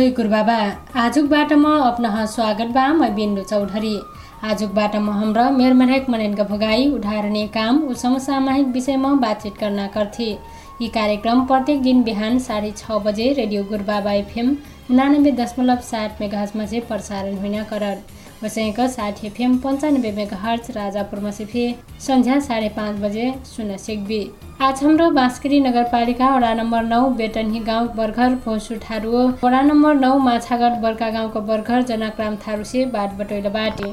जय गुरु बाबा आजुक बाटोमा अपना स्वागत बा मैं बिन्दु चौधरी। आजुक बाटोमा हाम्रो मेर मरहेक मनैनका भगाई उठारने काम उ समसामयिक विषयमा बातचित गर्न करथे यी कार्यक्रम प्रत्येक दिन बिहान साढे छ बजे रेडियो गुरु बाबा एफएम उनानब्बे दशमलव सात मेगाहजमा चाहिँ प्रसारण हुन करर वसैक साठी एफएम पन्चानब्बे मेगाहर्च राजापुरमा सिफे सन्ध्या साढे पाँच बजे सुन्न सिक्बी। आज हाम्रो बाँसकरी नगरपालिका वडा नम्बर नौ बेटनही गाउँ बर्खर भोसु ठारू वडा नम्बर नौ माछागढ बर्का गाउँको बर्खर जनक्राम थारूसे बाट बटोइल बाटे।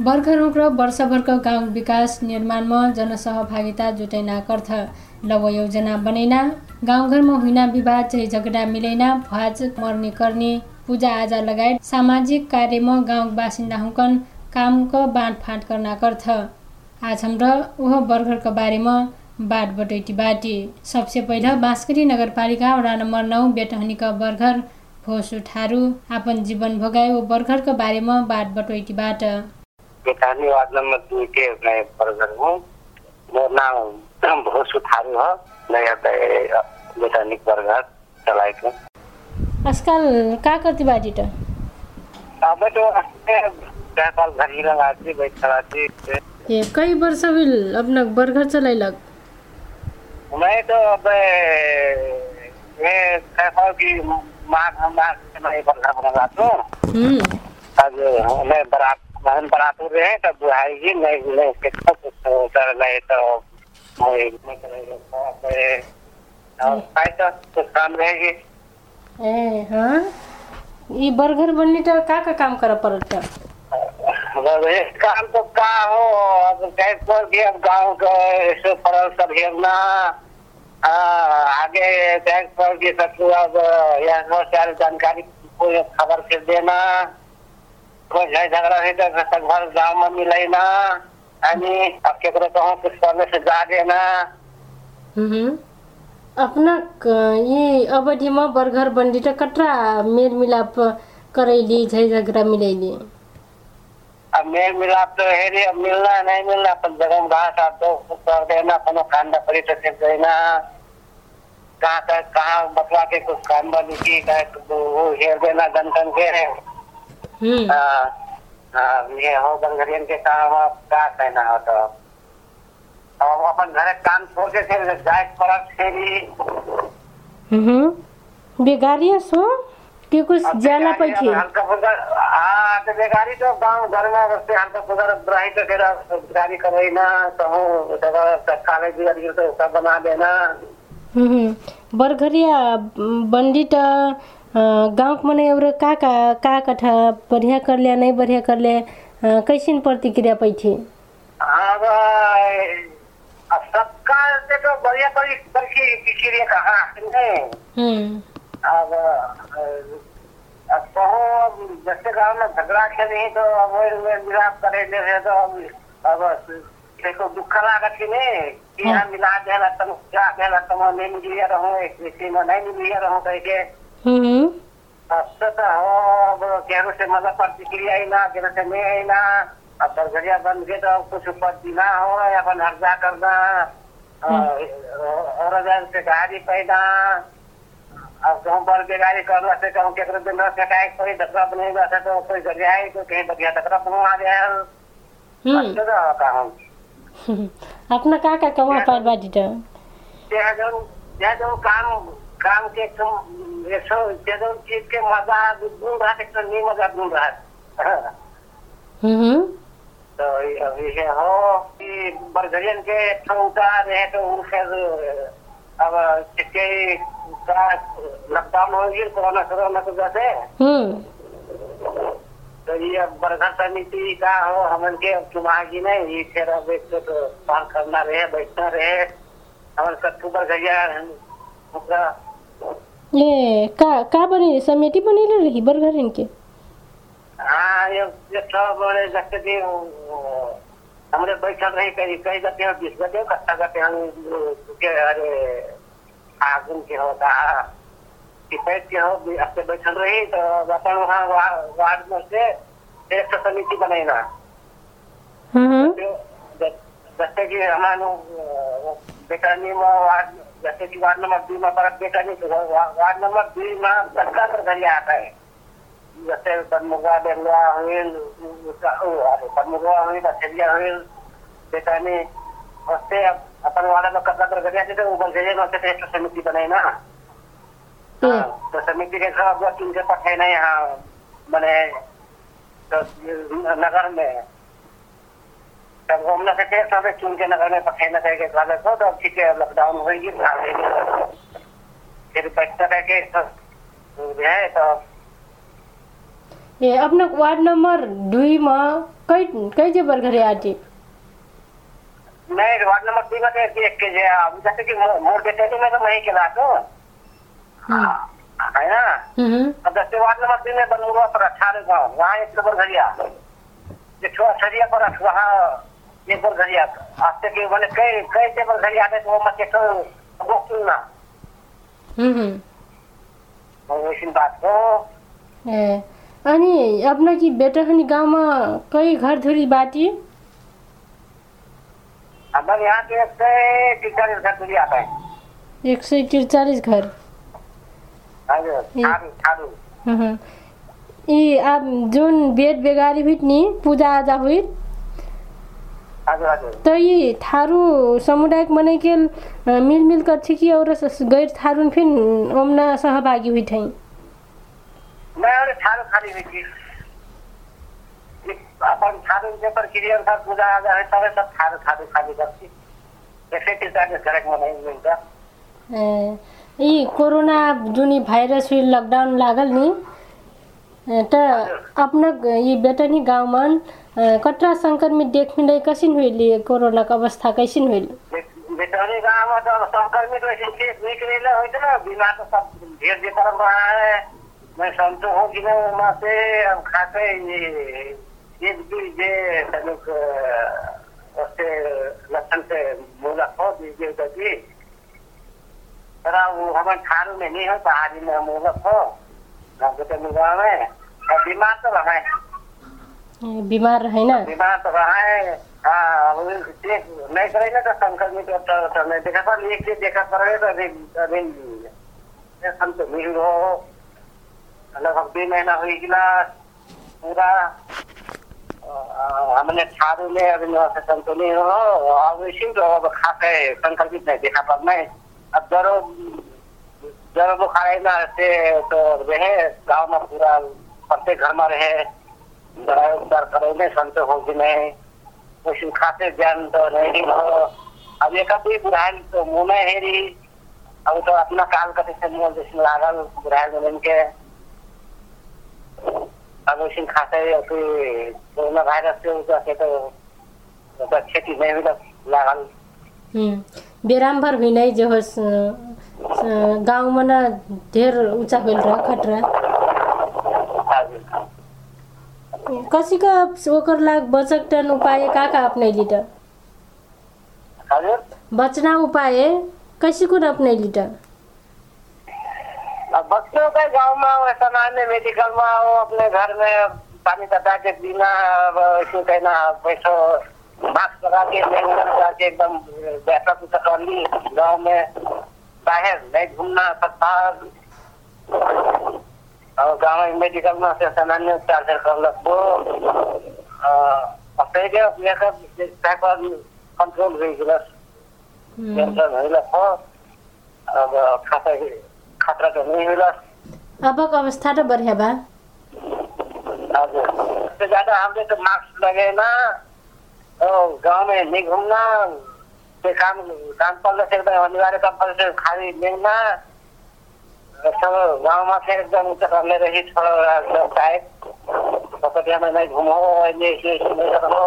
बर्खरौँ र वर्षभरको गाउँ विकास निर्माणमा जनसहभागिता जुटैना कर्थ लव योजना बनैना। गाउँघरमा हुइना विवाद चाहिँ झगडा मिलैना। भुवाज मर्ने गर्ने पूजाआजा लगायत सामाजिक कार्यमा गाउँ बासिन्दा हुकन कामको बाँडफाँड गर्न कर्थ आज हाम्रो उह बर्खरको बारेमा बाट बटैटी बाटी। सबसे पहिला बाँसकरी नगरपालिका वडा नम्बर नौ बेटहनीका बर्खर भोसु ठारू आफ्नो जीवन भोगाए वो बर्खरको बारेमा बाट बटोइटीबाट बेटानी वार्ड नंबर दुई के मैं बर्गर हूँ। मेरा नाम भोसु थारू है मैं यहाँ पे बेटानिक बर्गर चलाएको। आजकल का करती बाटी त? अब तो चार साल घर लगाती बैठ चलाती ए कई वर्ष बिल अपना बर्गर चलाइलक मैं तो अब मैं छह साल की माँ माँ से मैं बर्गर बना रहा हूँ। हम्म। अब मैं बारात हम बारात हो रहे हैं तब बुहाई जी मैं मैं कितना कुछ कर रहे तो मैं मैं कर पैसा कुछ काम रहेगी? ए हाँ? ये बर्गर बनने त का का काम कर परत त अब ये काम तो हो अब गैस पर भी अब गाँव का ऐसे फरल सब हेरना आगे अब जानकारी खबर झगडा घर गाउँमा अनि अपना अवधिमा बर्गर बन्डी त कटरा मेल मिलाप करैली झै झगडा मिलैली। अब मेल मिलाप तो हेरी अब मिलना नहीं मिलना अपन जगह में घास आप तो कर देना अपन खाना पड़ी तो फिर देना। कहाँ का कहाँ बतला के कुछ काम बनी की का वो हेर देना गन गन के हम्म। हाँ, हाँ, ये हो गंगरियन के काम अब का कहना हो तो। अब अपन घर काम छोड़ के जाए पड़त फेरी हम्म बेगारिया सो। के कुछ ज्याला फुल्का हाँ तो बेकारी तो गाँव घर में रस्ते हल्का फुल्का रही तो ना कहूँ बर्घरिया बन्डी त गाउँक मने एउटा का का का कथा बढ़िया करले नहीं बढ़िया करले कैसिन प्रतिक्रिया पैठी अब अब सबका से तो बढ़िया किसी ने कहा हम्म अब अब जैसे गाँव में झगड़ा के नहीं तो अब मिलाप करे जैसे तो अब अब देखो दुख लागत कि नहीं? कि यहाँ मिला देला तुम क्या देला तुम नहीं मिलिए रहो एक किसी में नहीं मिलिए रहो कह। के हम्म। अब तो तो हो अब केरो से मतलब प्रतिक्रिया ही ना केरो से नहीं है ना अब बरगरिया बंद के तो कुछ उपज ना हो अपन हर्जा करना और हज़ार से गाड़ी पैदा अब कहूँ बल के गाड़ी करना से कहूँ केकरो दिन न सकाए कोई धक्का नहीं बैठा तो कोई गरिया है तो कहीं बढ़िया धक्का बनवा दे हम्म। अच्छा तो कहूँ अपना का का कमा पार बाटी त। त्यहाँ जो त्यहाँ जो काम काम के एकदम यसो त्यो जो चीज के मजा ढूंढ रहा था नहीं मजा ढूंढ रहा था हम्म तो अब ये हो कि बरगरियन के ठोंका रहे तो वो फिर अब के का लॉकडाउन हो गया कोरोना कोरोना के वजह से। हम्म। तो ये अब बरगर समिति का हो हमन के चुनागी नहीं ये फिर अब एक तो, तो काम करना रहे बैठना रहे। हमन कत्तू बरगरिया उनका ए का का बनी समिति बनेले रही बर्गर इनके? हाँ ये ये सब बड़े जैसे कि हमरे बैठल रही कहीं कई गते बीस गते कत्ता गते हम अरे आगुन के होता टिपैट के हो अपने बैठल रही तो अपन वहाँ वार्ड में से एक समिति हम्म ज- जैसे कि हमारे बेटानी में वार्ड जैसे कि वार्ड नंबर दो में परत बेटा नहीं तो वार्ड नंबर दो में सबका प्रक्रिया आता है जैसे बनमुगा बेलवा हुईल बनमुगा हुईल अछरिया हुईल बेटा ने उससे अब अपन वाला लोग कब्जा कर गया थे तो ऊपर से में से एक समिति बनाई ना ए हाँ, तो समिति के खिलाफ जो तुमसे पठाए ना यहाँ बने तो नगर में तब हमने से टेस्ट सब चुन के नगर में पठाए ना कह के कहले तो तो ठीक है लॉकडाउन होगी फिर बैठता रह के तो जो है तो ए अपना वार्ड नम्बर दुईमा कै कै चाहिँ बर्खरे आँटी मैं वार्ड नंबर दो में देख के जो अब जैसे कि मो- मोर बेटे मैं तो वही के तो। है ना? अब जैसे वार्ड नंबर तीन में बनूंगा पर अठारह गाँव वहाँ एक नंबर घरिया छरिया पर वहाँ एक बार घरिया आज तक के मैंने कई कई टेबल घरिया आते तो वो मत वो सुनना वैसी बात हो अनि अपना कि बेटखनी गाउँमा कै घर धुरी बाटी हमारे यहाँ के घर आता. है. एक त्रिचालिस। यी जुन बेड बेगारी हुइट नि पूजा आजा हुइट हजुर हजुर त यी थारू समुदायक मने के मिलमिल करछि कि और गैर थारून ओमना सहभागी हुई थई? मैं और थारू खाली हुई थी। अपन थारू के प्रक्रिया अनुसार पूजा आजा सब सब थारू थारू खाली करती जैसे टीचर घर में नहीं मिलता ए, यी कोरोना जुन भाइरस लकडाउन लागल नि? त अपना ग- यी बेटनी गाउँमा अ, कटरा संक्रमित देख मिलै कसिन हुइली कोरोनाको अवस्था कैसिन हुइली बेटौनी गाँव में तो संक्रमित वैसे केस निकले हुई तो बीमार तो सब धीरे धीरे तरफ रहा है मैं संतो हूँ कि मैं वहाँ से अब खाते ये ये भी ये तनिक उससे लक्षण से मूलक हो दीजिए तो जी तर वो हमें थारू में नहीं हो पहाड़ी में मूलक हो बेटौनी गाँव में और बीमार तो रहा है ए, बिमार होइन बीमार तो रहा है हाँ अब चेक नहीं करेगा तो संक्रमित होता तो नहीं देखा पर एक चीज देखा पड़ेगा तो अभी अभी ये हम तो मिल हो लगभग दो महीना हुई गिलास पूरा अ, हमने छारू में अभी से संतुलित हो इसी तो अब खाते संक्रमित नहीं देखा पर नहीं अब जरो जरो बुखार से तो रहे, गाँव में पूरा प्रत्येक घर में रहे दवाई उपचार करेंगे संत हो कि नहीं कुछ खाते ज्ञान तो नहीं हो। अब एक अभी बुढ़ाइल तो हेरी अब तो अपना काल कते से लागल में के अब खाते अथी कोरोना वायरस से उसका से तो उसका क्षति नहीं हुई लागल। बेरामभर हुइनै जे होस् गाउँमा न धेर उचा होइल र खतरा हजुर कसीका ओकर लाग बचकटन उपाय का का अपनैली त बचना उपाय कैसी कुन अपनैली त बच्चों के गाँव में वो सामान्य मेडिकल में वो अपने घर में पानी तथा के पीना इसको कहना पैसो मास्क लगा के नहीं लगा के एकदम कर ली गाँव में बाहर नहीं घूमना सकता और गाँव में मेडिकल में से सामान्य से कर लगो अपने के अपने का कंट्रोल हुई बस। हुँ। नियंत्रण हुई हो। अब खाता खतरा नहीं हुई अबक अवस्था त बढिया बा हजुर सबसे ज्यादा हमने तो मास्क लगे ना तो गांव में नहीं घूमना ये काम काम से एकदम अनिवार्य काम खाली लेना सब गांव में फिर एकदम उतर करने रही थोड़ा टाइप पकड़िया में नहीं घूमो ऐसे ऐसे ऐसे नहीं करो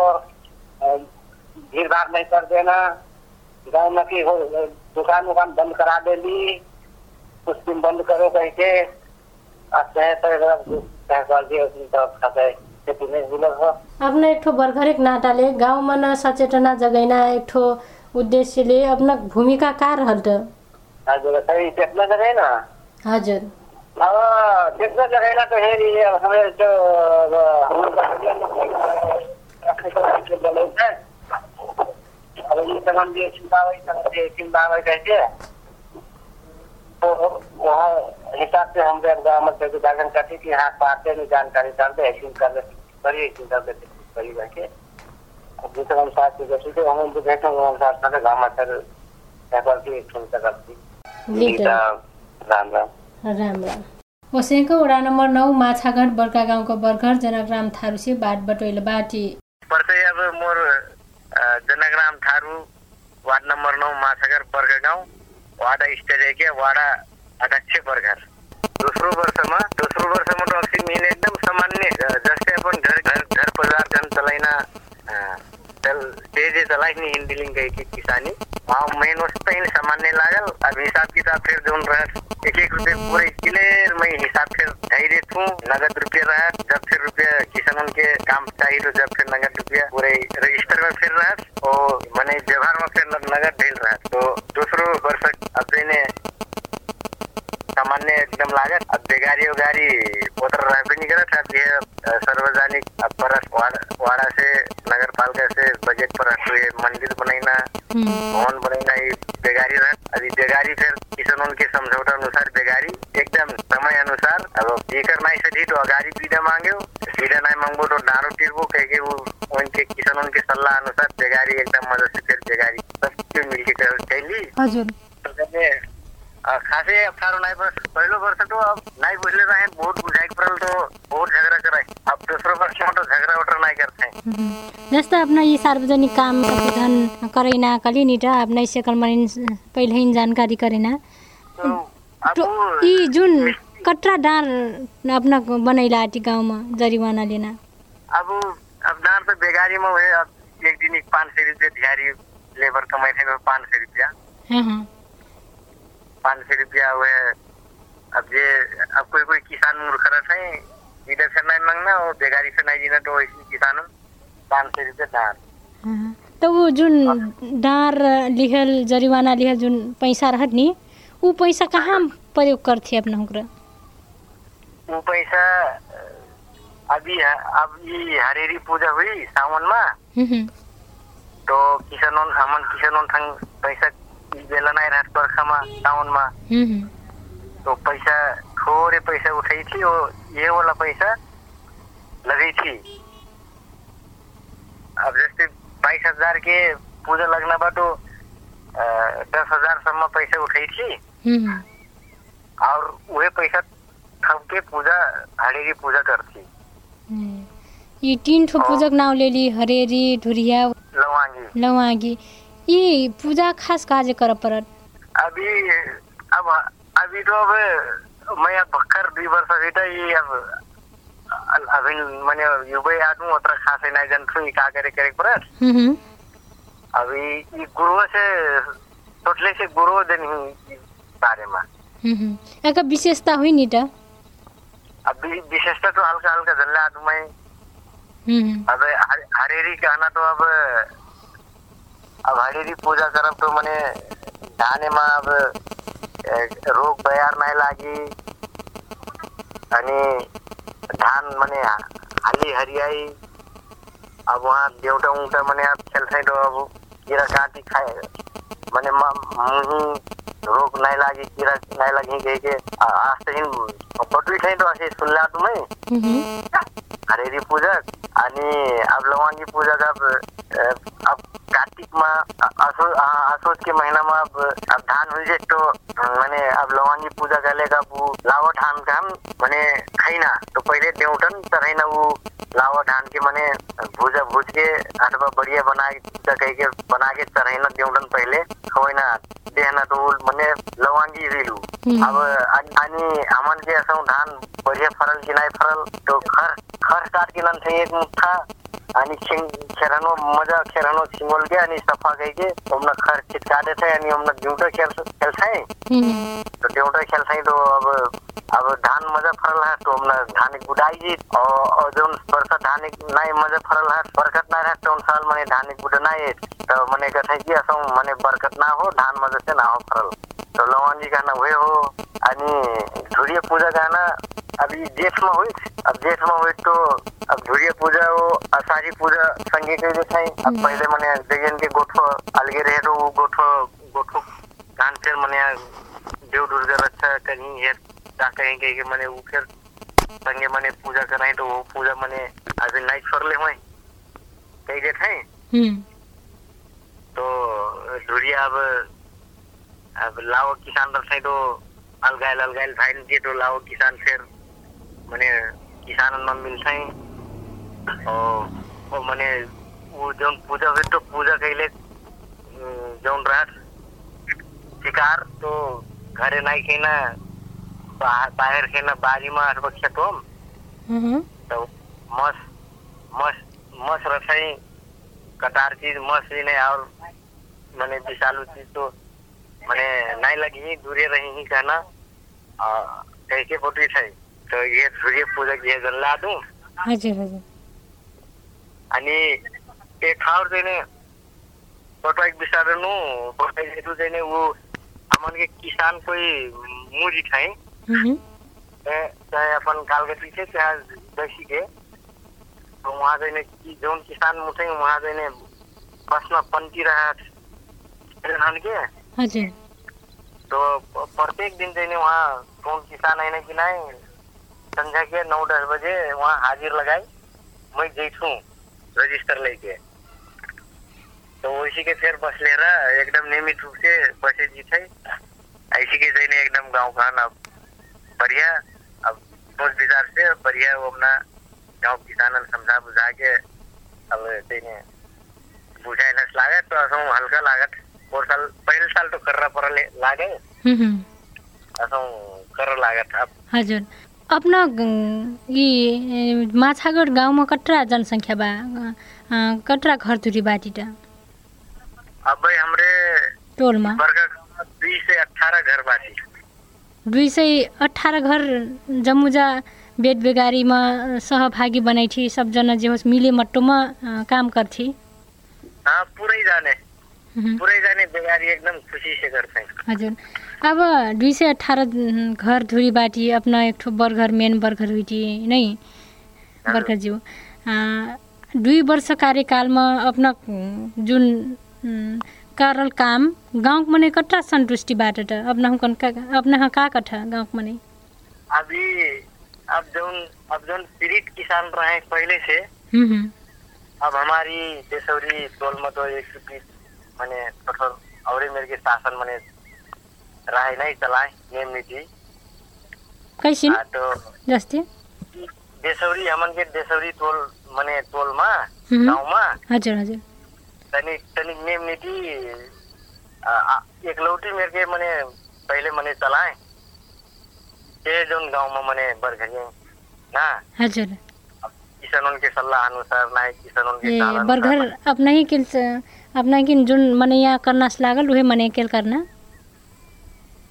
भीड़ भाड़ नहीं कर देना गाँव में की हो दुकान बंद करा देली कुछ बंद करो कह के अपना एक ठो बर्खरेक नाटाले गाउँमा न सचेतना जगैना एक ठो उद्देश्यले अपना भूमिका का रहल त हजुर सही टेक्न जगह ना हजुर अब टेक्न जगह ना तो है ये अब हमें जो अब ये तमाम ये चिंता हुई तमाम ये चिंता हुई कहते तो वहाँ हिसाब से हम गाँव में करते कि यहाँ में जानकारी डाल दे ऐसी कर करिए ऐसी कर दे करी रह के अब दूसरे अनुसार से जैसे कि हम उनको अनुसार से गाँव में सर पेपर की सुनता करती लिटर राम राम। राम राम। ओसेको वडा नम्बर नौ माछाघाट बर्का गाउँको बर्खर जनकराम थारूसी बाट बटोइल बाटी। अब मोर जनकराम थारू वार्ड नम्बर नौ वर्ग गाउँ। वाडा स्टेट वाडा अध्यक्ष वर्गर दोस्रो वर्षमा दोस्रो वर्षमा तो अस्सी मेन एकदम सामान्य अ, जस्तै अपन घर घर घर परिवार जन चलाइना अ, चल तेजे चलाई नि हिंदी लिंग गई की किसानी वहाँ मेन वस्तु ही सामान्य लागल. अब हिसाब किताब फिर जोन रह एक एक रुपये पूरे क्लियर मैं हिसाब फिर धई देत हूँ नगद रुपये रह जब फिर रुपये किसान के काम चाहिए तो जब फिर नगद रुपया पूरे रजिस्टर में फिर रह और मैंने व्यवहार में फिर नगद ढेल रहा तो दूसरो वर्ष अब ने सामान्य एकदम लागत अब बेगारी उगारी उतर रह भी नहीं करत अब ये अ, सार्वजनिक अब परस वाड़ा वाड़ा से नगर पालिका से बजट पर हुए मंदिर बनाइना भवन बनाइना ये बेगारी रह अभी बेगारी फिर किसानों के समझौता अनुसार बेगारी एकदम समय जेकर नहीं सही तो अगाड़ी पीड़ा मांगे सीधा नहीं मांगो तो डारो टिरबो के वो उनके किसानों के सलाह अनुसार बेगारी एकदम मदद से फिर बेगारी सब मिलके कैली हजुर खासै अप्ठ्यारो नाइ पर्छ पहिलो वर्ष त अब नाइ बुझले रहे बहुत बुझाइ परल तो बहुत झगडा कराए अब दोस्रो वर्षमा तो झगडा उटर नाइ गर्थे जस्तो अपना यी सार्वजनिक काम संशोधन करैना कली नि त अपना इससे कर्मण पहिले ही जानकारी करेना अब यी जुन कटरा डाँड अपना बनैला आटी गाउँमा जरिवाना लेना अब अब डाँड त बेगारीमा भयो। अब एक दिन पाँच सय रुपियाँ दिहारी लेबर कमाइ थियो पाँच सय रुपियाँ। हाँ हाँ पाँच सय रुपियाँ हुए अब जे अब कोही कोही किसान मूर्ख रहे इधर से नहीं मांगना और बेगारी से नहीं जीना तो किसान। पाँच सय रुपियाँ डाँड। हाँ। त ऊ जुन डाँड लिखल जरिवाना लिखल जुन पैसा रहत नि ऊ पैसा कहाँ प्रयोग करथे अपना हुक्र पैसा अभी अब ये हरेरी पूजा हुई सावन में तो किसानों हमन किसानों थंग पैसा बेला नहीं रहत बरखा सावन में तो पैसा थोड़े पैसा उठाई थी और ये वाला पैसा लगी थी अब जैसे बाईस हजार के पूजा लगना बा तो दस हजार पैसा उठाई थी और वही पैसा थप के पूजा हरेरी पूजा करती. यी तीन ठो पूजक नाउँ लेली हरेरी ढुरिया लवांगी. लवागी. यी पूजा खास काजे कर परत अभी अब अभी तो अब मैं अब भक्कर दुई वर्ष बीता ये अब अभी मैंने युवै आदमी उतना खास नहीं जानता हूँ का करे करे पर अभी ये गुरु से टोटले से गुरु दिन ही बारे में एका विशेषता हुई नि त अभी विशेषता तो हल्का हल्का जल्ला आदमी अब हर- हरेरी कहना तो अब अब हरेरी पूजा करब तो मने धाने में अब रोग बयार नहीं लागी। अनि धान मने हाली हरियाई। अब वहाँ देवटा उंटा मने अब खेलते तो अब कीड़ा काटी खाए। मने म- मुही रोग नहीं लागी कीड़ा नहीं लगी के? आ- आज तो हिन पटवी ठाई तो असे सुनला तुम्हें हरेरी पूजक आणि अब लवांगी पूजक अब अ, अब कार्तिक में असो असोज के महीना में अब अब धान हुई जे तो माने अब लवांगी पूजा करेगा वो लावा धान का हम माने खैना तो पहले देउटन चढ़ैना वो लावा धान के माने भूजा भूज के अथवा बढ़िया बना के पूजा कह के बना के पहले खवैना तो वो माने लवांगी रिलू अब अनि हमन के असौ धान बढ़िया फरल कि नहीं फरल तो खर खर काट के नन एक मुठा अनि छिंग खेरानो मज़ा खेरानो छिंगोल के अनि सफ़ा गई के हमने खर छिटका देते अनि हमने ड्यूटा खेल खेलते तो ड्यूटा खेलते तो अब अब धान मजा फरल है तो हमने धान गुडाई जी और जो बरसात धान नहीं मजा फरल है बरकत ना रहे तो उन साल मने धान गुड नहीं तो मने कहते कि असौ मने बरकत ना हो धान मजा से ना हो फरल। तो लवन जी कहना हुए हो अनि धुरिया पूजा कहना अभी जेठ में हुई अब जेठ में हुई तो अब धुरिया पूजा वो असारी पूजा संगे के अब पहले मने जगन के गोठो अलगे रहे तो वो गोठो कहीं कहीं के मने वो फिर संगे मने पूजा कराई तो वो पूजा मने अभी नाइट छोड़ ले हुए। कहीं देते हैं हम्म। तो धुरिया अब अब लाओ किसान रखे तो अलगाइल अलगाइल भाई दिए तो लाओ किसान फिर मने किसान में मिलते हैं। और मने वो जो पूजा हुई तो पूजा कैले जो रात शिकार तो घरे नहीं खेना बाहर बाहर खेना बारी में अथवा खेतों हम्म तो मस मस मस रसाई कटार चीज मस ही नहीं और मैंने विषालु चीज तो मैंने नहीं लगी दूरे रही ही कहना कह के फोटी थी तो ये सूर्य पूजा की गल्ला दूं हजुर हजुर आणि ते ठावर चाहिँ फोटो एक बिसार्नु हेतु चाहिँ वो हमन के किसान कोई मुरी ठाई चाहे अपन कालगती से चाहे जैसी के तो वहाँ जाने कि जोन किसान मुठे वहाँ जाने बस में पंटी रहा धान के हजुर तो प्रत्येक दिन जाने वहाँ कौन किसान आने कि नहीं संध्या के नौ दस बजे वहाँ हाजिर लगाई मैं जैठू रजिस्टर लेके तो उसी के फिर बस ले रहा एकदम नियमित रूप से बसे जी थे ऐसी के जाने एकदम गांव का ना बढ़िया। अब सोच विचार से बढ़िया वो अपना गांव किसान समझा बुझा के अब तेने बुझाए नस लागत तो असो हल्का लागत। और साल पहले साल तो कर्रा पर लागे हम्म असो कर लागत अब। हजुर। अपना यी माछागढ गाउँमा कत्रा जनसङ्ख्या बा अ, कत्रा घरधुरी बाटीटा? अब हमरे टोलमा। वर्ग बीस से अठारह घर बाटी। दुई सय अठार घर जमुजा बेड बेगारीमा सहभागी बनैथी सबजना जे होस् मिले मट्टोमा काम गर्थी। हाँ पूरे जाने। पूरे जाने बेगारी एकदम खुशी से हैं हजुर। अब दुई सय अठार घर धुरी बाटी अपना एक ठो बर्गर मेन बर्गर हुइटी नै? बर्खरज्यू दुई वर्ष कार्यकालमा अपना जुन करल काम गाउँको मने कट्टा सन्तुष्टिबाट त। अपना हुकन का अपना का कठा गाउँको मने? अभी अब जोन अब जोन पीड़ित किसान रहे पहले से हम्म, हम्म, अब हमारी देशौरी टोल में तो एक सुपी मैंने कठोर और मेरे के शासन मैंने रहे नहीं चलाए नियम नीति। कैसिन आ, तो जस्तै? देशौरी हमन के देशौरी टोल मैंने टोल में। गाँव में हजुर हजुर। तनिक तनिक नियम नीति आ, आ, एक लौटी मेरे के मैंने पहले मैंने चलाए। ये जोन गाँव में मैंने बरघरिए ना? हजुर। किसानों के सल्लाह अनुसार ना किसानों के बर्गर अनुसार अपना ही किल अपना कि जुन मने यहाँ करना लागल उहे मने केल करना?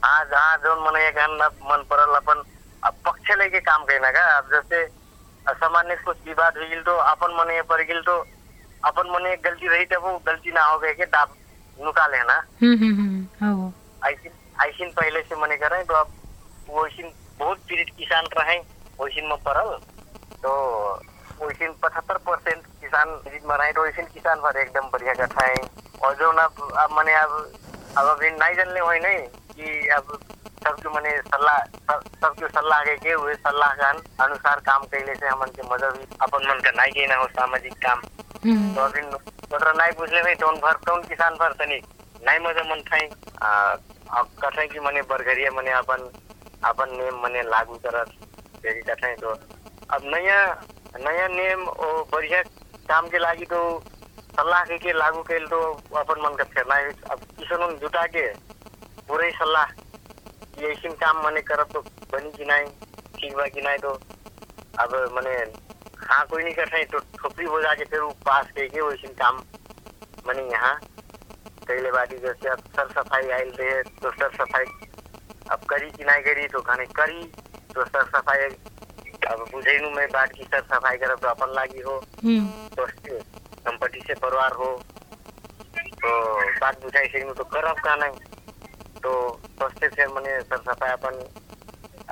हाँ जहाँ जोन मने हन अब मन परल अपन अब पक्ष लेके काम करना का अब जैसे सामान्य कुछ विवाद हो गिल तो अपन मने पर गिल तो अपन मने एक गलती रही तब वो गलती ना हो गए के दाब नुका लेना ऐसी ऐसी पहले से मने करे तो अब वो ऐसी बहुत पीड़ित किसान रहे वैसी में पड़ल तो वैसी पचहत्तर परसेंट किसान पीड़ित में रहे तो वैसी किसान भर एकदम बढ़िया है। और जो ना अब अब मने अब अब अभी नहीं जानले हुए नहीं कि अब सबके मने सलाह सब- सबके सलाह के के हुए सलाह के अन- अनुसार काम कैले से हमन के मदद हुई अपन मन का नहीं के ना हो सामाजिक काम। तो अभी तोरा नहीं पूछले भाई टोन भर टोन किसान भर तनी नहीं मजा मन थाई कथे कि मने बरघरिया मने अपन अपन नियम मने लागू करत फेरि कथे तो। अब नया नया नियम ओ बढ़िया काम के लागी तो सल्लाह के, के लागू कैल तो अपन मन का फेरना है अब किसानों जुटा के पूरे सल्लाह कि ऐसी काम मने करब तो बनी कि नहीं ठीक बा कि नहीं तो अब मने हाँ कोई नहीं कर तो ठोपरी हो जाके फिर वो पास करके वैसे काम मने यहाँ कैले बाटी जैसे अब सर सफ़ाई आयल रहे तो सर सफ़ाई अब करी कि नहीं करी तो खाने करी तो सर सफ़ाई अब बुझेनु मैं बात की सर सफ़ाई करब तो अपन लागी हो। तो संपत्ति से परिवार हो तो बात बुझाई से तो करब का नहीं तो सस्ते से मने सर सफाई अपन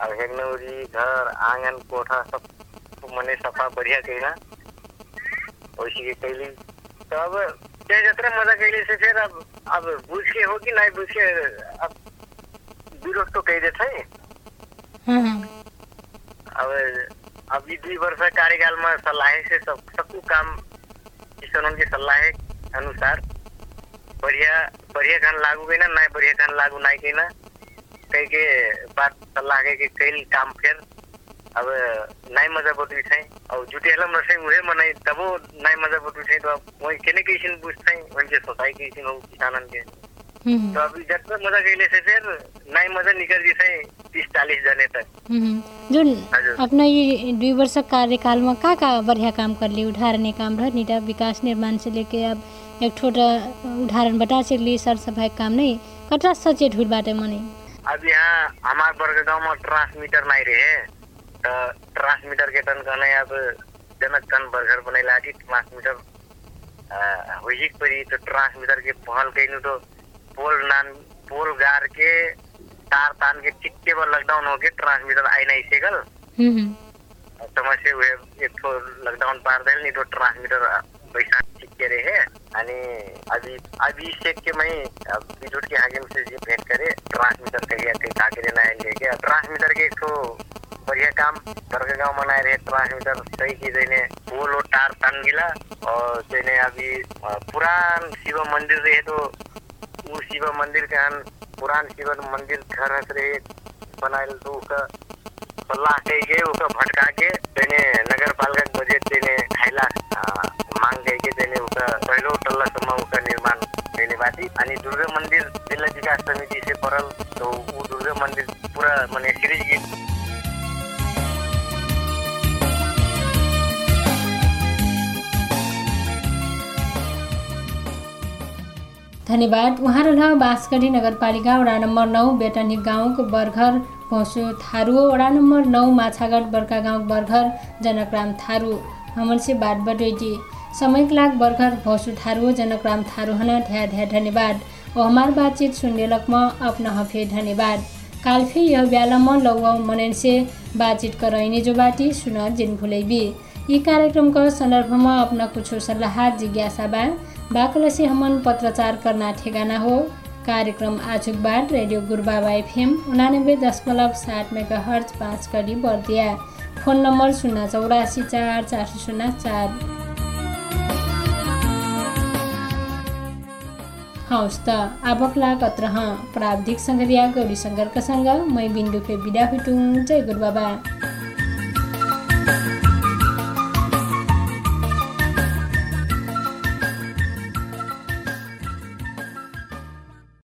अब हेगनौरी घर आंगन कोठा सब मने सफा बढ़िया कैला वैसी के कैली तो अब ते जतरा मजा कैले से फिर अब अब बुझ के हो कि नहीं बुझ के अब विरोध तो कह देते अब अभी दुई वर्ष कार्यकालमा सल्लाह से सब सबको काम किसानों के सल्लाह अनुसार बढ़िया बढ़िया खान लागू गई ना ना बढ़िया खान लागू नहीं गई ना के बात सल्लाह के कि कई काम फिर अब नाई मजा बतुई थे और जुटे हलम नसे उहे मनाई तबो नाई मजा बतुई थे तो अब वही केने कैसिन बुझते? उनके सोसाई कैसिन हो किसानन के तो अभी जब तक मजा गईले से फिर नाई मजा निकल जैसे तीस चालीस जने तक। हम्म। जुन। अपना ये दुई वर्ष कार्यकालमा का का बढ़िया काम करली? उदाहरण काम रह निटा विकास निर्माण से लेके अब एक छोटा उदाहरण बता सकली सर सफाई काम नहीं कटरा सचेत हुई बाटे मने। अब यहाँ हमार वर्ग गाँव में ट्रांसमीटर नहीं रहे तो ट्रांसमीटर के टन कहने अब जनक टन बर्गर बनेला कि ट्रांसमीटर हुई परी तो ट्रांसमीटर के पहल कहीं तो पोल नान पोल गार के तार तान के टिक्के पर लॉकडाउन हो के ट्रांसमीटर आई नहीं सेकल। समस्या हुए एक ठो लॉकडाउन पार देल नहीं तो ट्रांसमीटर पैसा रहे आणि अभी अभी शेख के मैं बिजुट के हाकिम से जी भेंट करे ट्रांसमीटर के का के देना है लेके ट्रांसमीटर के एक ठो बढ़िया काम बर्ग गाँव मनाए रहे ट्रांसमीटर सही की देने, वो लो तार तन गिला, और देने अभी पुरान शिव मंदिर रहे तो वो शिव मंदिर के हन पुरान शिव मंदिर घर रहे, बनाए तो उसका कही के उसका भटका के, देने उसका निर्माण देने बाटी अनि दुर्गा मंदिर जिला विकास समिति से पड़ल तो दुर्गा मंदिर पूरा मने सीरीज धन्यवाद. उहाँ रह बाँसगढी नगरपालिका वडा नम्बर नौ बेटनी गाउँको बर्घर भौसु थारू वडा नम्बर नौ माछागढ बर्का गाउँ बर्घर जनकराम थारू हमन से बात समय के लाग बर्घर भौसु थारू जनकराम थारू हन ढ्या ढ्या धन्यवाद। और हमार बातचीत सुनने लकमा अपना हफे धन्यवाद। काल फिर यह ब्यालम लौ मनन से बातचीत करैने जो बाटी सुन जिन भुलैबी। यी कार्यक्रमको सन्दर्भमा अपना कुछ सल्लाह जिज्ञासा बा। बाकलसी हमन पत्रचार करना ठेगाना हो। कार्यक्रम आजुक बाट रेडियो गुरुबाबा एफएम उनानब्बे दशमलव सात मेगा पाँच कडी बर्दिया। फोन नम्बर शून्य चौरासी चार चार शून्य चार। हवस् त आबक लाग अत्र हँ प्राविधिक सङ्गरिया गौरी शङ्करका सँग मै बिन्दुफे बिदा हुटुङ जय गुरुबाबा।